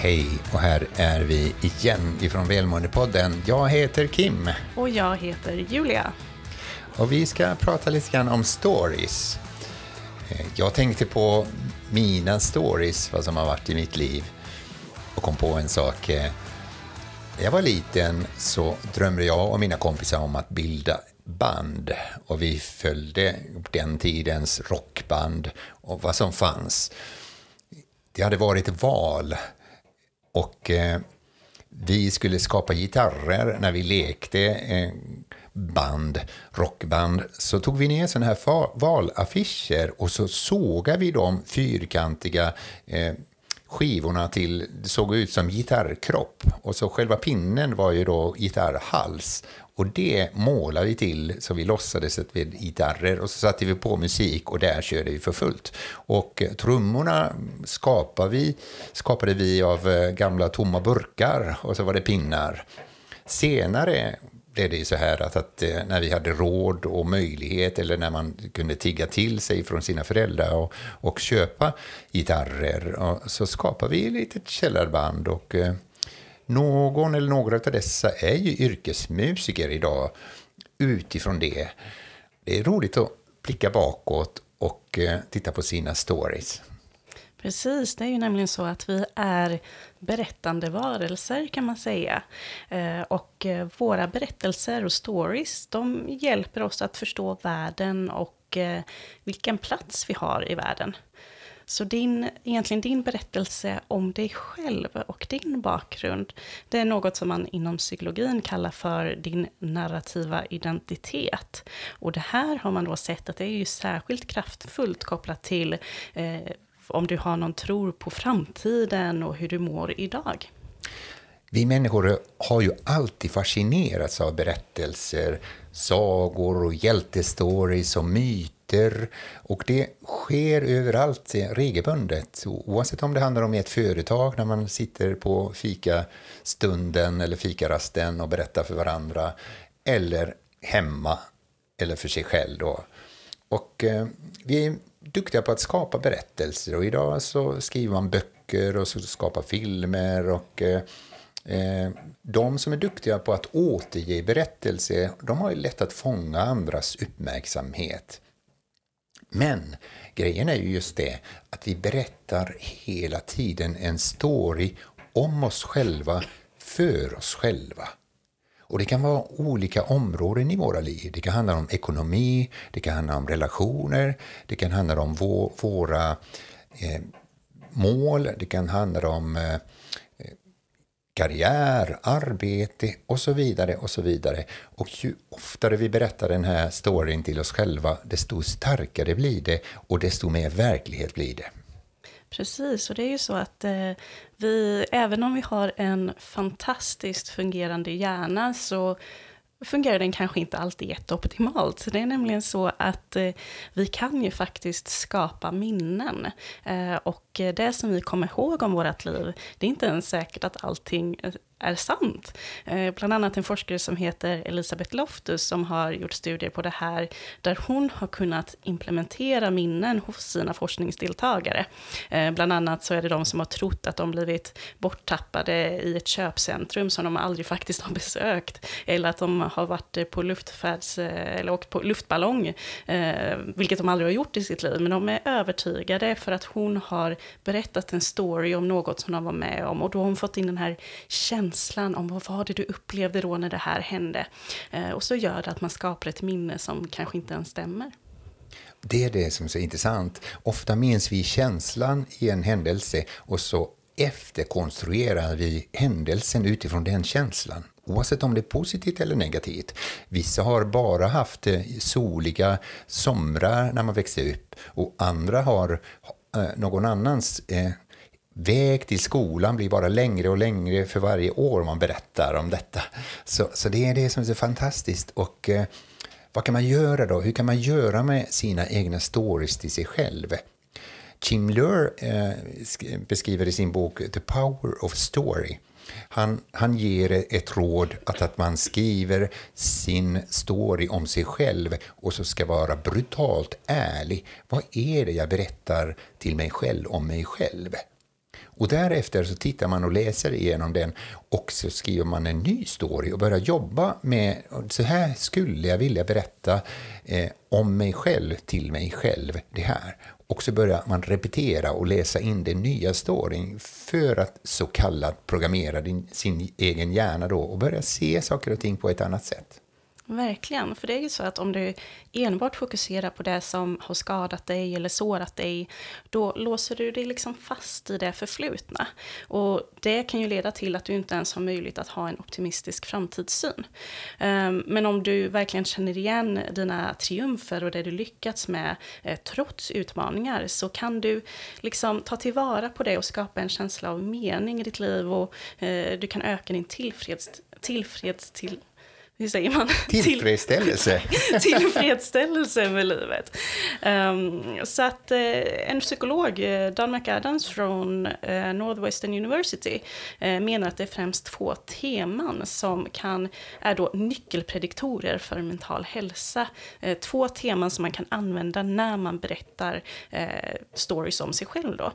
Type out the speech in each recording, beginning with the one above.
Hej, och här är vi igen ifrån Välmåendepodden. Jag heter Kim. Och jag heter Julia. Och vi ska prata lite grann om stories. Eh, jag tänkte på mina stories, vad som har varit i mitt liv, och kom på en sak. Eh, när jag var liten så drömde jag och mina kompisar om att bilda band och vi följde den tidens rockband och vad som fanns. Det hade varit val och eh, vi skulle skapa gitarrer när vi lekte eh, band, rockband, så tog vi ner sådana här valaffischer och så sågade vi de fyrkantiga eh, skivorna till, det såg ut som gitarrkropp. Och så själva pinnen var ju då gitarrhals. Och det målade vi till så vi låtsades att vi hade gitarrer och så satte vi på musik och där körde vi för fullt. Och trummorna skapade vi, skapade vi av eh, gamla tomma burkar och så var det pinnar. Senare blev det så här att, att eh, när vi hade råd och möjlighet eller när man kunde tigga till sig från sina föräldrar och, och köpa gitarrer och så skapade vi ett litet källarband och eh, någon eller några av dessa är ju yrkesmusiker idag utifrån det. Det är roligt att blicka bakåt och eh, titta på sina stories. Precis, det är ju nämligen så att vi är berättande varelser kan man säga. Eh, och eh, våra berättelser och stories, de hjälper oss att förstå världen och eh, vilken plats vi har i världen. Så din, egentligen din berättelse om dig själv och din bakgrund, det är något som man inom psykologin kallar för din narrativa identitet. Och det här har man då sett att det är ju särskilt kraftfullt kopplat till eh, om du har någon tro på framtiden och hur du mår idag. Vi människor har ju alltid fascinerats av berättelser, sagor och hjältestories och myter. Och det sker överallt regelbundet. Oavsett om det handlar om ett företag när man sitter på fikastunden eller fikarasten och berättar för varandra. Eller hemma eller för sig själv. Då. Och eh, vi duktiga på att skapa berättelser och idag så skriver man böcker och så skapar filmer och eh, eh de som är duktiga på att återge berättelser, de har ju lätt att fånga andras uppmärksamhet. Men grejen är ju just det att vi berättar hela tiden en story om oss själva, för oss själva. Och det kan vara olika områden i våra liv. Det kan handla om ekonomi, det kan handla om relationer, det kan handla om vår, våra eh, mål, det kan handla om eh, eh, karriär, arbete och så vidare. Och så vidare. Och ju oftare vi berättar den här storyn till oss själva, desto starkare blir det och desto mer verklighet blir det. Precis, och det är ju så att eh, vi, även om vi har en fantastiskt fungerande hjärna, så fungerar den kanske inte alltid jätteoptimalt. Det är nämligen så att eh, vi kan ju faktiskt skapa minnen. Eh, och det som vi kommer ihåg om vårt liv, det är inte ens säkert att allting eh, är sant. Eh, bland annat en forskare som heter Elisabeth Loftus som har gjort studier på det här, där hon har kunnat implementera minnen hos sina forskningsdeltagare. Eh, bland annat så är det de som har trott att de blivit borttappade i ett köpcentrum som de aldrig faktiskt har besökt, eller att de har varit på luftfärds, eh, eller åkt på luftballong, eh, vilket de aldrig har gjort i sitt liv, men de är övertygade för att hon har berättat en story om något som de var med om, och då har hon fått in den här känslan känslan om vad var det du upplevde då när det här hände. Eh, och så gör det att man skapar ett minne som kanske inte ens stämmer. Det är det som är så intressant. Ofta minns vi känslan i en händelse och så efterkonstruerar vi händelsen utifrån den känslan. Oavsett om det är positivt eller negativt. Vissa har bara haft eh, soliga somrar när man växte upp och andra har eh, någon annans väg till skolan blir bara längre och längre för varje år man berättar om detta. Så, så det är det som är så fantastiskt. Och eh, vad kan man göra då? Hur kan man göra med sina egna stories till sig själv? Jim Lur eh, beskriver i sin bok The Power of Story han, han ger ett råd att, att man skriver sin story om sig själv och så ska vara brutalt ärlig. Vad är det jag berättar till mig själv om mig själv? Och därefter så tittar man och läser igenom den och så skriver man en ny story och börjar jobba med, så här skulle jag vilja berätta eh, om mig själv till mig själv, det här. Och så börjar man repetera och läsa in den nya storyn för att så kallat programmera din, sin egen hjärna då och börja se saker och ting på ett annat sätt. Verkligen, för det är ju så att om du enbart fokuserar på det som har skadat dig eller sårat dig, då låser du dig liksom fast i det förflutna. Och det kan ju leda till att du inte ens har möjlighet att ha en optimistisk framtidssyn. Ehm, men om du verkligen känner igen dina triumfer och det du lyckats med eh, trots utmaningar, så kan du liksom ta tillvara på det och skapa en känsla av mening i ditt liv och eh, du kan öka din tillfreds, tillfreds till hur säger man? Tillfredsställelse. Tillfredsställelse med livet. Um, så att uh, en psykolog, uh, Don McAdams från uh, Northwestern University, menar att det är främst två teman som kan, är då nyckelprediktorer för mental hälsa. två teman som man kan använda när man berättar stories om sig själv. Då.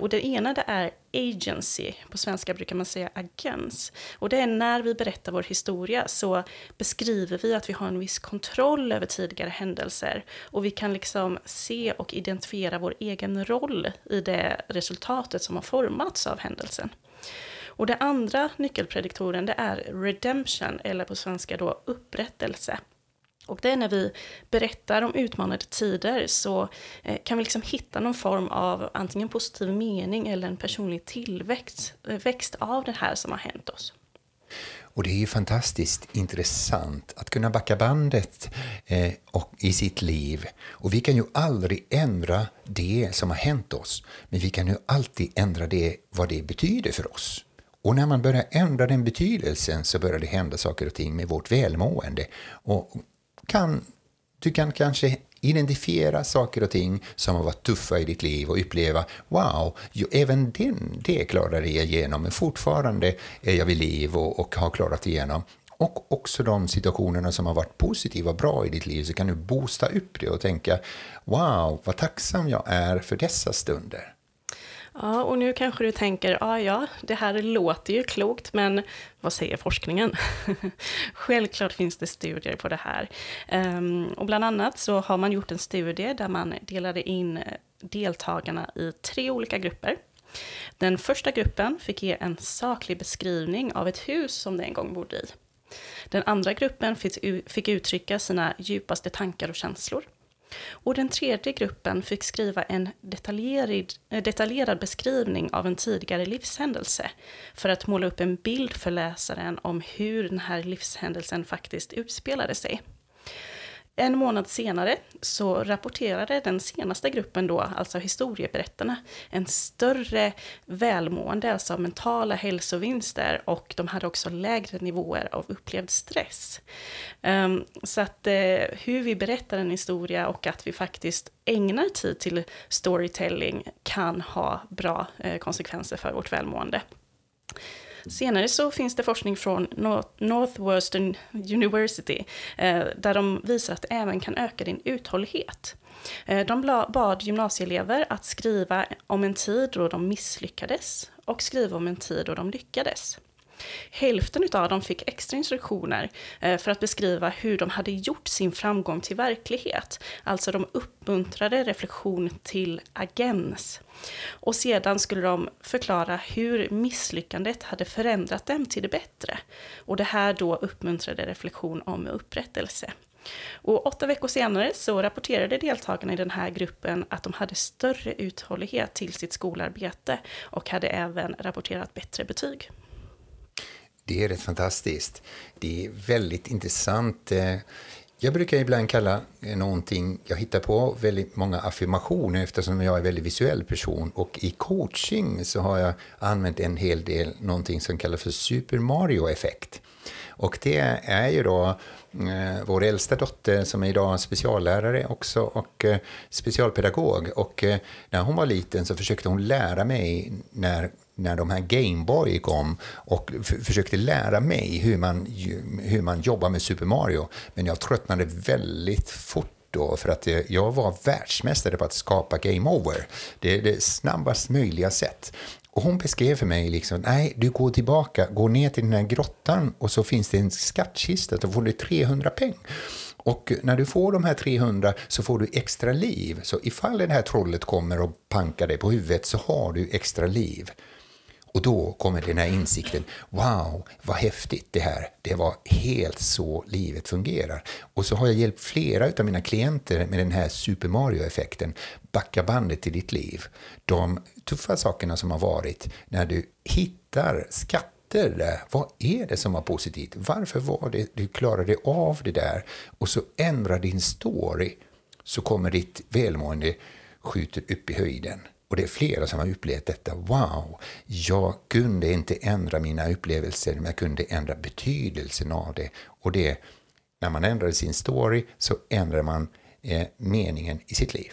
och det ena det är agency, på svenska brukar man säga agens. Och det är när vi berättar vår historia så beskriver vi att vi har en viss kontroll över tidigare händelser och vi kan liksom se och identifiera vår egen roll i det resultatet som har formats av händelsen. Och det andra nyckelprediktoren det är redemption, eller på svenska då upprättelse. Och det är när vi berättar om utmanande tider så eh, kan vi liksom hitta någon form av antingen positiv mening eller en personlig tillväxt eh, växt av det här som har hänt oss. Och det är ju fantastiskt intressant att kunna backa bandet eh, och, i sitt liv. Och vi kan ju aldrig ändra det som har hänt oss, men vi kan ju alltid ändra det, vad det betyder för oss. Och när man börjar ändra den betydelsen så börjar det hända saker och ting med vårt välmående. Och kan, du kan kanske identifiera saker och ting som har varit tuffa i ditt liv och uppleva wow, ju, även den, det klarade jag igenom, men fortfarande är jag vid liv och, och har klarat igenom. Och också de situationerna som har varit positiva och bra i ditt liv, så kan du boosta upp det och tänka wow, vad tacksam jag är för dessa stunder. Ja, och nu kanske du tänker, ja, ja, det här låter ju klokt, men vad säger forskningen? Självklart finns det studier på det här. Ehm, och bland annat så har man gjort en studie där man delade in eh, deltagarna i tre olika grupper. Den första gruppen fick ge en saklig beskrivning av ett hus som de en gång bodde i. Den andra gruppen fick uttrycka sina djupaste tankar och känslor. Och den tredje gruppen fick skriva en detaljerad, detaljerad beskrivning av en tidigare livshändelse för att måla upp en bild för läsaren om hur den här livshändelsen faktiskt utspelade sig. En månad senare så rapporterade den senaste gruppen då, alltså historieberättarna, en större välmående, alltså mentala hälsovinster och de hade också lägre nivåer av upplevd stress. Um, så att uh, hur vi berättar en historia och att vi faktiskt ägnar tid till storytelling kan ha bra uh, konsekvenser för vårt välmående. Senare så finns det forskning från Northwestern University eh, där de visar att det även kan öka din uthållighet. Eh, de bad gymnasieelever att skriva om en tid då de misslyckades och skriva om en tid då de lyckades. Hälften av dem fick extra instruktioner eh, för att beskriva hur de hade gjort sin framgång till verklighet. Alltså de uppmuntrade reflektion till agens. Och sedan skulle de förklara hur misslyckandet hade förändrat dem till det bättre. Och det här då uppmuntrade reflektion om upprättelse. Och åtta veckor senare så rapporterade deltagarna i den här gruppen att de hade större uthållighet till sitt skolarbete och hade även rapporterat bättre betyg. Det är rätt fantastiskt. Det är väldigt intressant. Eh, jag brukar ibland kalla eh, någonting jag hittar på väldigt många affirmationer eftersom jag är en väldigt visuell person. Och i coaching så har jag använt en hel del någonting som kallas för Super Mario-effekt. Och det är ju då eh, vår äldsta dotter som är idag speciallärare också och eh, specialpedagog. Och eh, när hon var liten så försökte hon lära mig när när de här Gameboy kom och försökte lära mig hur man, hur man jobbar med Super Mario. Men jag tröttnade väldigt fort då för att eh, jag var världsmästare på att skapa game over. Det är det snabbast möjliga sätt. Och hon beskrev för mig liksom, nej, du går tillbaka, går ner till den här grottan och så finns det en skattkista, då får du 300 peng. Och när du får de här 300 så får du extra liv. Så ifall det här trollet kommer och pankar dig på huvudet så har du extra liv. Och då kommer den här insikten, wow, vad häftigt det här, det var helt så livet fungerar. Och så har jag hjälpt flera av mina klienter med den här Super Mario-effekten, backa bandet till ditt liv. De tuffa sakerna som har varit, när du hittar skatter där, vad är det som var positivt? Varför var det du klarade av det där? Och så ändrar din story, så kommer ditt välmående skjuter upp i höjden. Och det är flera som har upplevt detta. Wow, jag kunde inte ändra mina upplevelser, men jag kunde ändra betydelsen av det. Och det, när man ändrar sin story så ändrar man eh, meningen i sitt liv.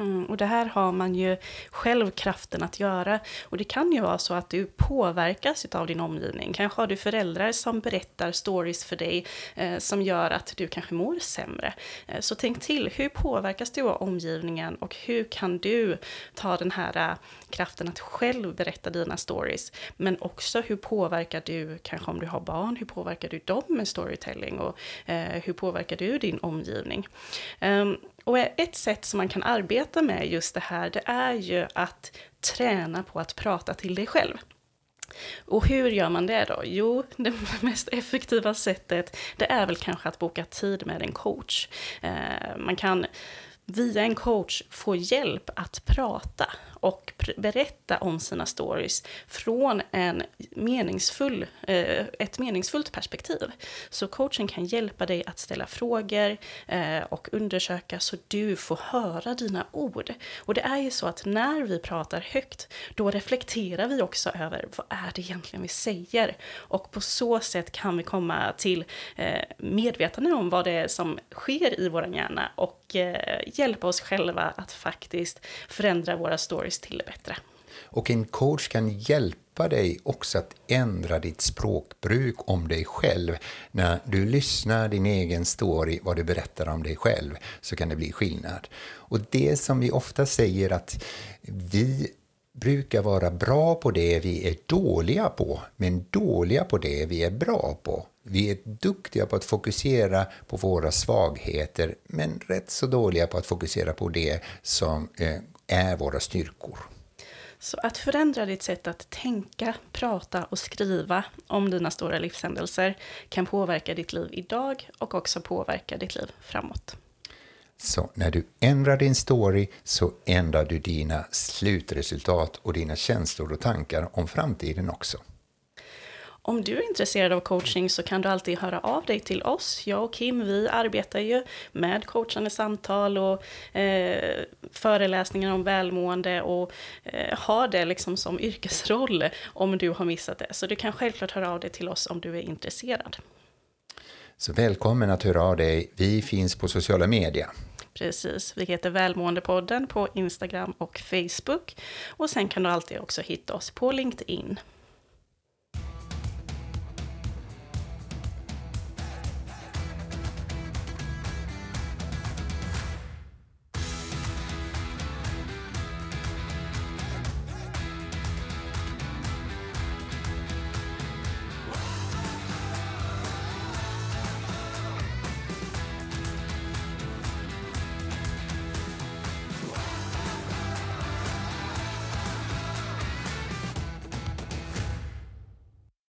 Mm, och det här har man ju själv kraften att göra. Och det kan ju vara så att du påverkas av din omgivning. Kanske har du föräldrar som berättar stories för dig eh, som gör att du kanske mår sämre. Eh, så tänk till, hur påverkas du av omgivningen och hur kan du ta den här uh, kraften att själv berätta dina stories? Men också hur påverkar du, kanske om du har barn, hur påverkar du dem med storytelling och eh, hur påverkar du din omgivning? Ehm, och ett sätt som man kan arbeta med just det här, det är ju att träna på att prata till dig själv. Och hur gör man det då? Jo, det mest effektiva sättet, det är väl kanske att boka tid med en coach. Eh, man kan via en coach få hjälp att prata och berätta om sina stories från en meningsfull, eh, ett meningsfullt perspektiv. Så coachen kan hjälpa dig att ställa frågor eh, och undersöka så du får höra dina ord. Och det är ju så att när vi pratar högt, då reflekterar vi också över vad är det egentligen vi säger? Och på så sätt kan vi komma till eh, medvetande om vad det är som sker i vår hjärna och eh, hjälpa oss själva att faktiskt förändra våra stories stories till det bättre. Och en coach kan hjälpa dig också att ändra ditt språkbruk om dig själv. När du lyssnar din egen story, vad du berättar om dig själv, så kan det bli skillnad. Och det som vi ofta säger att vi brukar vara bra på det vi är dåliga på, men dåliga på det vi är bra på. Vi är duktiga på att fokusera på våra svagheter, men rätt så dåliga på att fokusera på det som eh, är våra styrkor. Så att förändra ditt sätt att tänka, prata och skriva om dina stora livshändelser kan påverka ditt liv idag och också påverka ditt liv framåt. Så när du ändrar din story så ändrar du dina slutresultat och dina känslor och tankar om framtiden också. Om du är intresserad av coaching så kan du alltid höra av dig till oss. Jag och Kim, vi arbetar ju med coachande samtal och eh, föreläsningar om välmående och eh, har det liksom som yrkesroll om du har missat det. Så du kan självklart höra av dig till oss om du är intresserad. Så välkommen att höra av dig. Vi finns på sociala medier. Precis, vi heter Välmåendepodden på Instagram och Facebook. Och sen kan du alltid också hitta oss på LinkedIn.